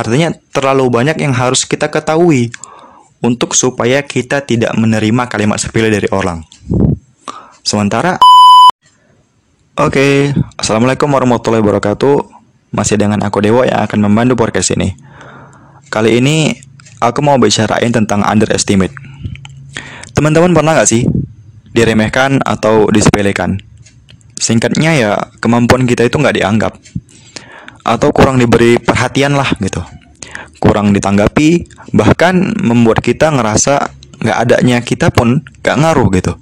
Artinya terlalu banyak yang harus kita ketahui untuk supaya kita tidak menerima kalimat sepele dari orang. Sementara Oke, okay. Assalamualaikum warahmatullahi wabarakatuh. Masih dengan aku Dewa yang akan membantu podcast ini. Kali ini aku mau bicarain tentang underestimate. Teman-teman pernah gak sih diremehkan atau disepelekan? Singkatnya ya kemampuan kita itu nggak dianggap atau kurang diberi perhatian lah gitu. Kurang ditanggapi bahkan membuat kita ngerasa nggak adanya kita pun nggak ngaruh gitu.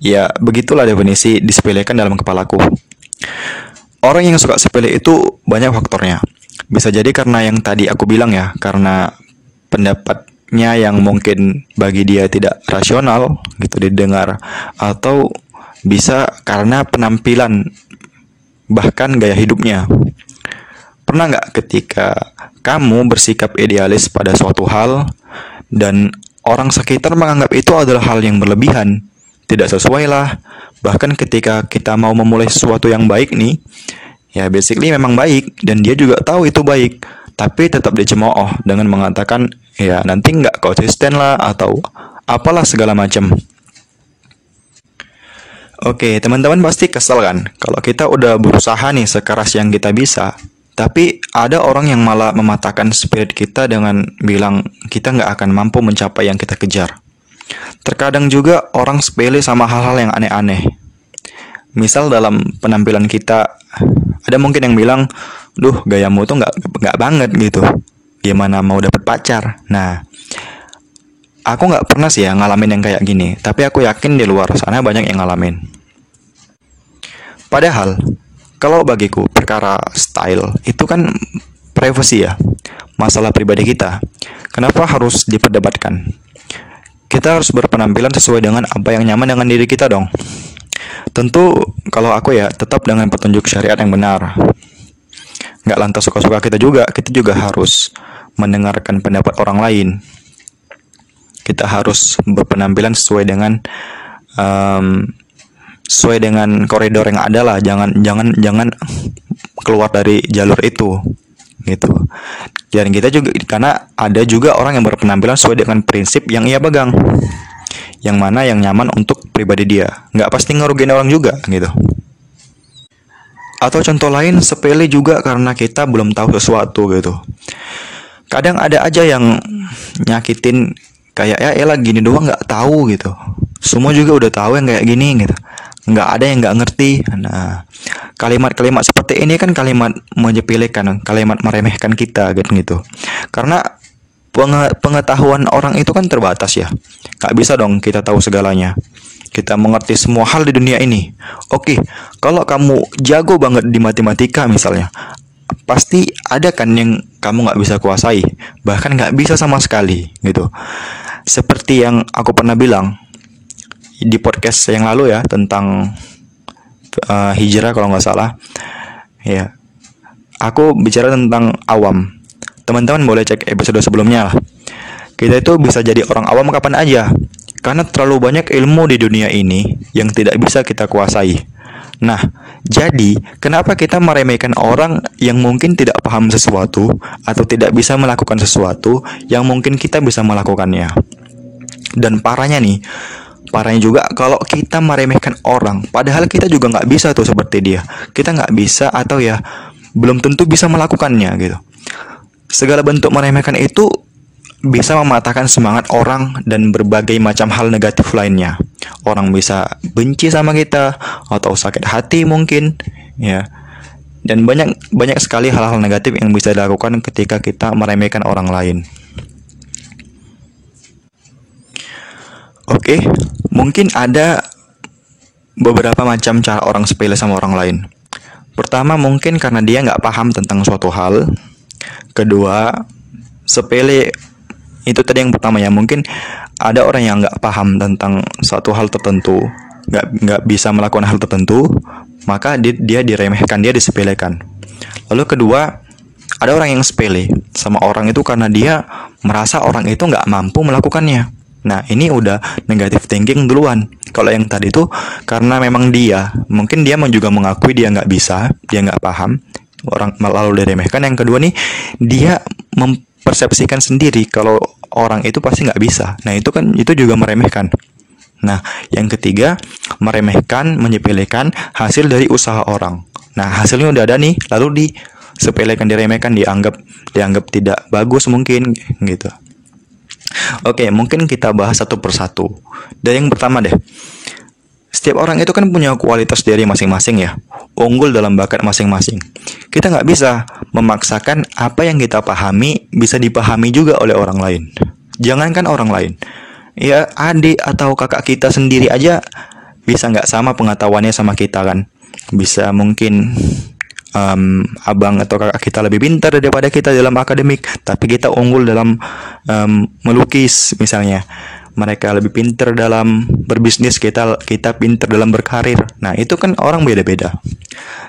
Ya begitulah definisi disepelekan dalam kepalaku. Orang yang suka sepele itu banyak faktornya. Bisa jadi karena yang tadi aku bilang ya karena pendapatnya yang mungkin bagi dia tidak rasional gitu didengar atau bisa karena penampilan bahkan gaya hidupnya Pernah nggak ketika kamu bersikap idealis pada suatu hal dan orang sekitar menganggap itu adalah hal yang berlebihan, tidak sesuai lah. Bahkan ketika kita mau memulai sesuatu yang baik nih, ya basically memang baik dan dia juga tahu itu baik, tapi tetap dicemooh dengan mengatakan ya nanti nggak konsisten lah atau apalah segala macam. Oke, teman-teman pasti kesel kan kalau kita udah berusaha nih sekeras yang kita bisa, tapi ada orang yang malah mematahkan spirit kita dengan bilang kita nggak akan mampu mencapai yang kita kejar. Terkadang juga orang sepele sama hal-hal yang aneh-aneh. Misal dalam penampilan kita, ada mungkin yang bilang, duh gayamu tuh nggak nggak banget gitu. Gimana mau dapet pacar? Nah, aku nggak pernah sih ya ngalamin yang kayak gini. Tapi aku yakin di luar sana banyak yang ngalamin. Padahal kalau bagiku perkara style itu kan privacy ya, masalah pribadi kita. Kenapa harus diperdebatkan? Kita harus berpenampilan sesuai dengan apa yang nyaman dengan diri kita dong. Tentu kalau aku ya tetap dengan petunjuk syariat yang benar. Nggak lantas suka-suka kita juga, kita juga harus mendengarkan pendapat orang lain. Kita harus berpenampilan sesuai dengan um, sesuai dengan koridor yang ada lah. Jangan jangan jangan keluar dari jalur itu gitu. Dan kita juga karena ada juga orang yang berpenampilan sesuai dengan prinsip yang ia pegang. Yang mana yang nyaman untuk pribadi dia. Nggak pasti ngerugiin orang juga gitu. Atau contoh lain sepele juga karena kita belum tahu sesuatu gitu. Kadang ada aja yang nyakitin kayak ya elah gini doang nggak tahu gitu. Semua juga udah tahu yang kayak gini gitu nggak ada yang nggak ngerti. Nah, kalimat-kalimat seperti ini kan kalimat menyepelekan, kalimat meremehkan kita gitu gitu. Karena pengetahuan orang itu kan terbatas ya. Nggak bisa dong kita tahu segalanya. Kita mengerti semua hal di dunia ini. Oke, kalau kamu jago banget di matematika misalnya, pasti ada kan yang kamu nggak bisa kuasai, bahkan nggak bisa sama sekali gitu. Seperti yang aku pernah bilang, di podcast yang lalu ya tentang uh, hijrah kalau nggak salah. Ya. Aku bicara tentang awam. Teman-teman boleh cek episode sebelumnya lah. Kita itu bisa jadi orang awam kapan aja. Karena terlalu banyak ilmu di dunia ini yang tidak bisa kita kuasai. Nah, jadi kenapa kita meremehkan orang yang mungkin tidak paham sesuatu atau tidak bisa melakukan sesuatu yang mungkin kita bisa melakukannya? Dan parahnya nih, Parahnya juga kalau kita meremehkan orang, padahal kita juga nggak bisa tuh seperti dia. Kita nggak bisa atau ya belum tentu bisa melakukannya gitu. Segala bentuk meremehkan itu bisa mematahkan semangat orang dan berbagai macam hal negatif lainnya. Orang bisa benci sama kita atau sakit hati mungkin, ya. Dan banyak banyak sekali hal-hal negatif yang bisa dilakukan ketika kita meremehkan orang lain. Oke, mungkin ada beberapa macam cara orang sepele sama orang lain. Pertama, mungkin karena dia nggak paham tentang suatu hal. Kedua, sepele itu tadi yang pertama ya. Mungkin ada orang yang nggak paham tentang suatu hal tertentu, nggak nggak bisa melakukan hal tertentu, maka dia, dia diremehkan, dia disepelekan. Lalu kedua, ada orang yang sepele sama orang itu karena dia merasa orang itu nggak mampu melakukannya. Nah, ini udah negatif thinking duluan. Kalau yang tadi tuh karena memang dia, mungkin dia juga mengakui dia nggak bisa, dia nggak paham, orang lalu diremehkan. Yang kedua nih, dia mempersepsikan sendiri kalau orang itu pasti nggak bisa. Nah itu kan itu juga meremehkan. Nah yang ketiga meremehkan, menyepelekan hasil dari usaha orang. Nah hasilnya udah ada nih, lalu disepelekan, diremehkan, dianggap dianggap tidak bagus mungkin gitu. Oke, mungkin kita bahas satu persatu. Dari yang pertama deh, setiap orang itu kan punya kualitas diri masing-masing ya, unggul dalam bakat masing-masing. Kita nggak bisa memaksakan apa yang kita pahami bisa dipahami juga oleh orang lain. Jangankan orang lain, ya adik atau kakak kita sendiri aja bisa nggak sama pengetahuannya sama kita kan. Bisa mungkin um, abang atau kakak kita lebih pintar daripada kita dalam akademik, tapi kita unggul dalam um, melukis misalnya. Mereka lebih pinter dalam berbisnis kita kita pinter dalam berkarir. Nah itu kan orang beda-beda.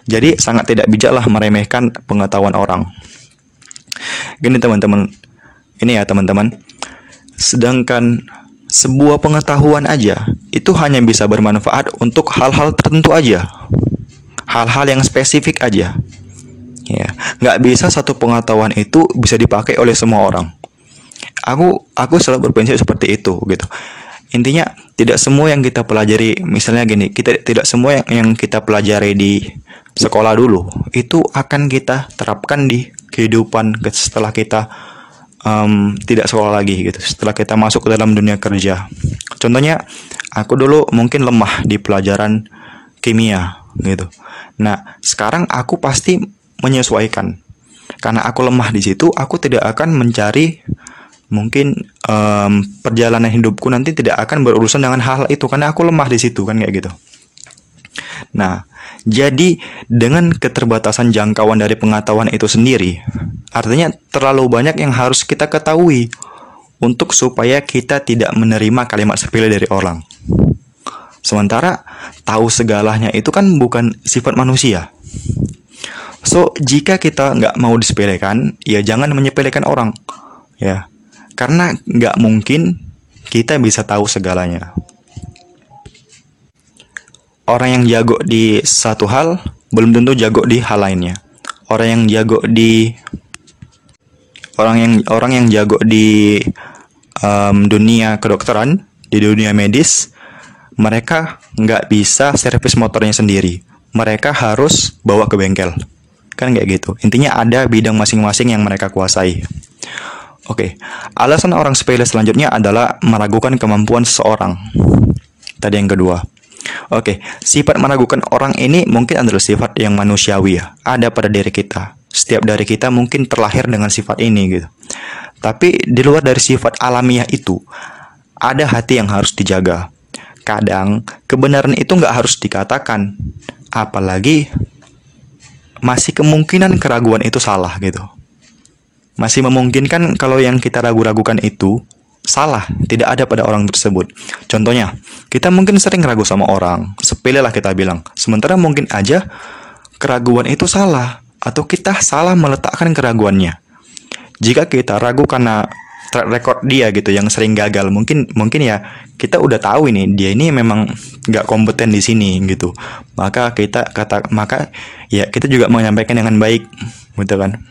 Jadi sangat tidak bijak lah meremehkan pengetahuan orang. Gini teman-teman. Ini ya teman-teman. Sedangkan sebuah pengetahuan aja itu hanya bisa bermanfaat untuk hal-hal tertentu aja hal-hal yang spesifik aja. Ya nggak bisa satu pengetahuan itu bisa dipakai oleh semua orang. Aku aku selalu berprinsip seperti itu gitu. Intinya tidak semua yang kita pelajari misalnya gini kita tidak semua yang, yang kita pelajari di sekolah dulu itu akan kita terapkan di kehidupan setelah kita um, tidak sekolah lagi gitu. Setelah kita masuk ke dalam dunia kerja. Contohnya aku dulu mungkin lemah di pelajaran kimia gitu nah sekarang aku pasti menyesuaikan karena aku lemah di situ aku tidak akan mencari mungkin um, perjalanan hidupku nanti tidak akan berurusan dengan hal itu karena aku lemah di situ kan kayak gitu. Nah, jadi dengan keterbatasan jangkauan dari pengetahuan itu sendiri, artinya terlalu banyak yang harus kita ketahui untuk supaya kita tidak menerima kalimat sepele dari orang. Sementara tahu segalanya itu kan bukan sifat manusia. So, jika kita nggak mau disepelekan, ya jangan menyepelekan orang. Ya, karena nggak mungkin kita bisa tahu segalanya. Orang yang jago di satu hal belum tentu jago di hal lainnya. Orang yang jago di orang yang orang yang jago di um, dunia kedokteran, di dunia medis, mereka nggak bisa servis motornya sendiri. Mereka harus bawa ke bengkel. Kan kayak gitu. Intinya ada bidang masing-masing yang mereka kuasai. Oke, alasan orang sepele selanjutnya adalah meragukan kemampuan seseorang. Tadi yang kedua. Oke, sifat meragukan orang ini mungkin adalah sifat yang manusiawi ya, ada pada diri kita. Setiap dari kita mungkin terlahir dengan sifat ini gitu. Tapi di luar dari sifat alamiah itu, ada hati yang harus dijaga. Kadang kebenaran itu nggak harus dikatakan, apalagi masih kemungkinan keraguan itu salah gitu masih memungkinkan kalau yang kita ragu-ragukan itu salah, tidak ada pada orang tersebut. Contohnya, kita mungkin sering ragu sama orang, sepele lah kita bilang. Sementara mungkin aja keraguan itu salah, atau kita salah meletakkan keraguannya. Jika kita ragu karena track record dia gitu yang sering gagal. Mungkin mungkin ya kita udah tahu ini dia ini memang nggak kompeten di sini gitu. Maka kita kata maka ya kita juga menyampaikan dengan baik gitu kan.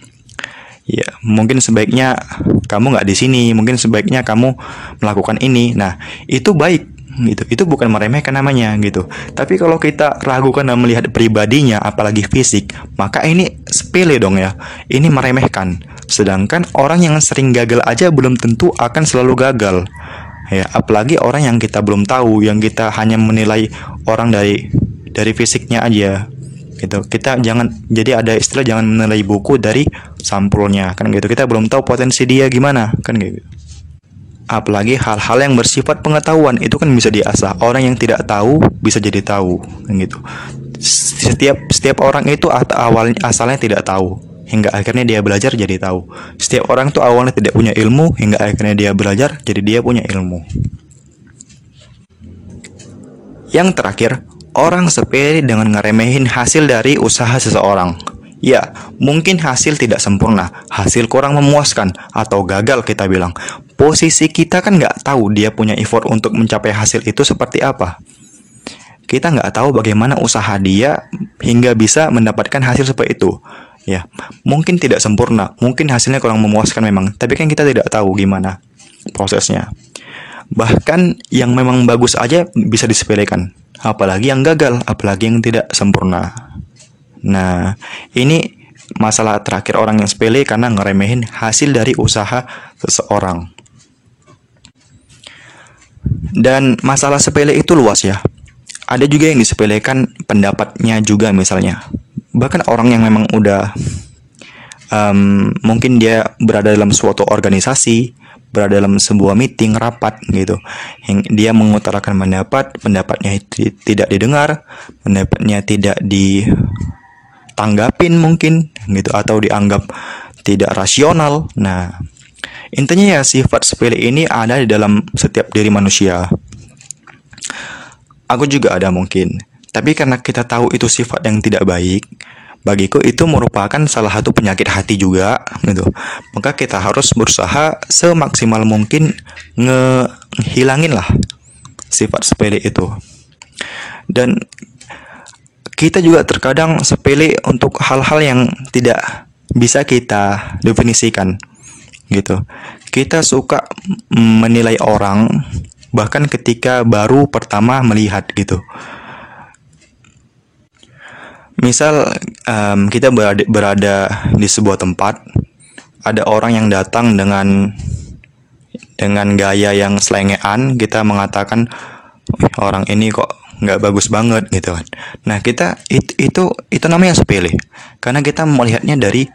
Ya mungkin sebaiknya kamu nggak di sini mungkin sebaiknya kamu melakukan ini. Nah itu baik gitu. Itu bukan meremehkan namanya gitu. Tapi kalau kita ragukan dan melihat pribadinya apalagi fisik maka ini sepele dong ya. Ini meremehkan. Sedangkan orang yang sering gagal aja belum tentu akan selalu gagal. Ya apalagi orang yang kita belum tahu yang kita hanya menilai orang dari dari fisiknya aja. Gitu. Kita jangan jadi ada istilah jangan menilai buku dari sampulnya kan gitu. Kita belum tahu potensi dia gimana kan gitu apalagi hal-hal yang bersifat pengetahuan itu kan bisa diasah orang yang tidak tahu bisa jadi tahu kan gitu setiap setiap orang itu awalnya asalnya tidak tahu hingga akhirnya dia belajar jadi tahu setiap orang tuh awalnya tidak punya ilmu hingga akhirnya dia belajar jadi dia punya ilmu yang terakhir Orang sepele dengan ngeremehin hasil dari usaha seseorang. Ya, mungkin hasil tidak sempurna, hasil kurang memuaskan, atau gagal kita bilang. Posisi kita kan nggak tahu dia punya effort untuk mencapai hasil itu seperti apa. Kita nggak tahu bagaimana usaha dia hingga bisa mendapatkan hasil seperti itu. ya mungkin tidak sempurna mungkin hasilnya kurang memuaskan memang tapi kan kita tidak tahu gimana prosesnya bahkan yang memang bagus aja bisa disepelekan apalagi yang gagal apalagi yang tidak sempurna nah ini masalah terakhir orang yang sepele karena ngeremehin hasil dari usaha seseorang dan masalah sepele itu luas ya. Ada juga yang disepelekan pendapatnya juga misalnya. Bahkan orang yang memang udah um, mungkin dia berada dalam suatu organisasi berada dalam sebuah meeting rapat gitu. Yang dia mengutarakan pendapat pendapatnya tidak didengar pendapatnya tidak ditanggapin mungkin gitu atau dianggap tidak rasional. Nah intinya ya sifat sepele ini ada di dalam setiap diri manusia aku juga ada mungkin tapi karena kita tahu itu sifat yang tidak baik, bagiku itu merupakan salah satu penyakit hati juga gitu. Maka kita harus berusaha semaksimal mungkin ngehilangin lah sifat sepele itu. Dan kita juga terkadang sepele untuk hal-hal yang tidak bisa kita definisikan gitu. Kita suka menilai orang bahkan ketika baru pertama melihat gitu. Misal um, kita berada, berada di sebuah tempat ada orang yang datang dengan dengan gaya yang selengean kita mengatakan orang ini kok nggak bagus banget gitu kan. Nah kita itu itu itu namanya sepele karena kita melihatnya dari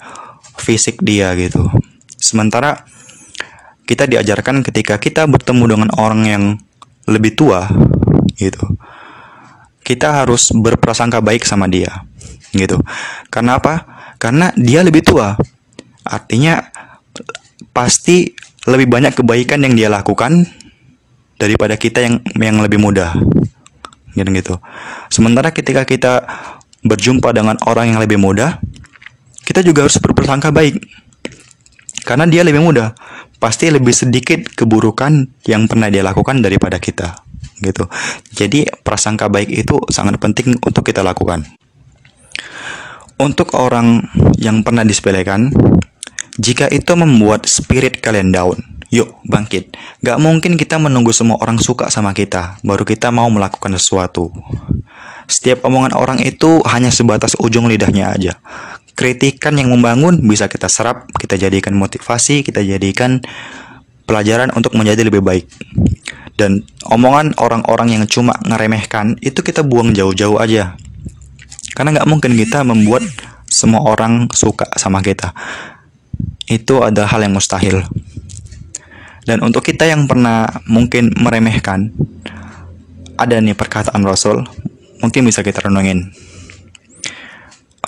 fisik dia gitu sementara kita diajarkan ketika kita bertemu dengan orang yang lebih tua gitu kita harus berprasangka baik sama dia gitu. Karena apa? Karena dia lebih tua. Artinya pasti lebih banyak kebaikan yang dia lakukan daripada kita yang yang lebih muda. Gitu gitu. Sementara ketika kita berjumpa dengan orang yang lebih muda, kita juga harus berprasangka baik. Karena dia lebih muda, pasti lebih sedikit keburukan yang pernah dia lakukan daripada kita gitu. Jadi prasangka baik itu sangat penting untuk kita lakukan. Untuk orang yang pernah disepelekan, jika itu membuat spirit kalian down, yuk bangkit. Gak mungkin kita menunggu semua orang suka sama kita, baru kita mau melakukan sesuatu. Setiap omongan orang itu hanya sebatas ujung lidahnya aja. Kritikan yang membangun bisa kita serap, kita jadikan motivasi, kita jadikan pelajaran untuk menjadi lebih baik. Dan omongan orang-orang yang cuma ngeremehkan itu kita buang jauh-jauh aja karena nggak mungkin kita membuat semua orang suka sama kita. Itu adalah hal yang mustahil. Dan untuk kita yang pernah mungkin meremehkan, ada nih perkataan Rasul, mungkin bisa kita renungin.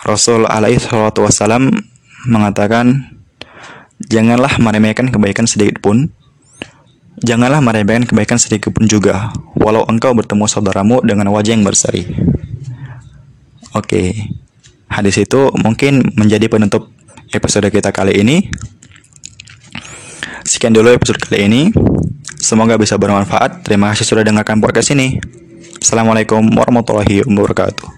Rasul alaihi mengatakan, janganlah meremehkan kebaikan sedikit pun, janganlah meremehkan kebaikan sedikit pun juga, walau engkau bertemu saudaramu dengan wajah yang berseri. Oke, hadis itu mungkin menjadi penutup episode kita kali ini. Sekian dulu episode kali ini. Semoga bisa bermanfaat. Terima kasih sudah dengarkan podcast ini. Assalamualaikum warahmatullahi wabarakatuh.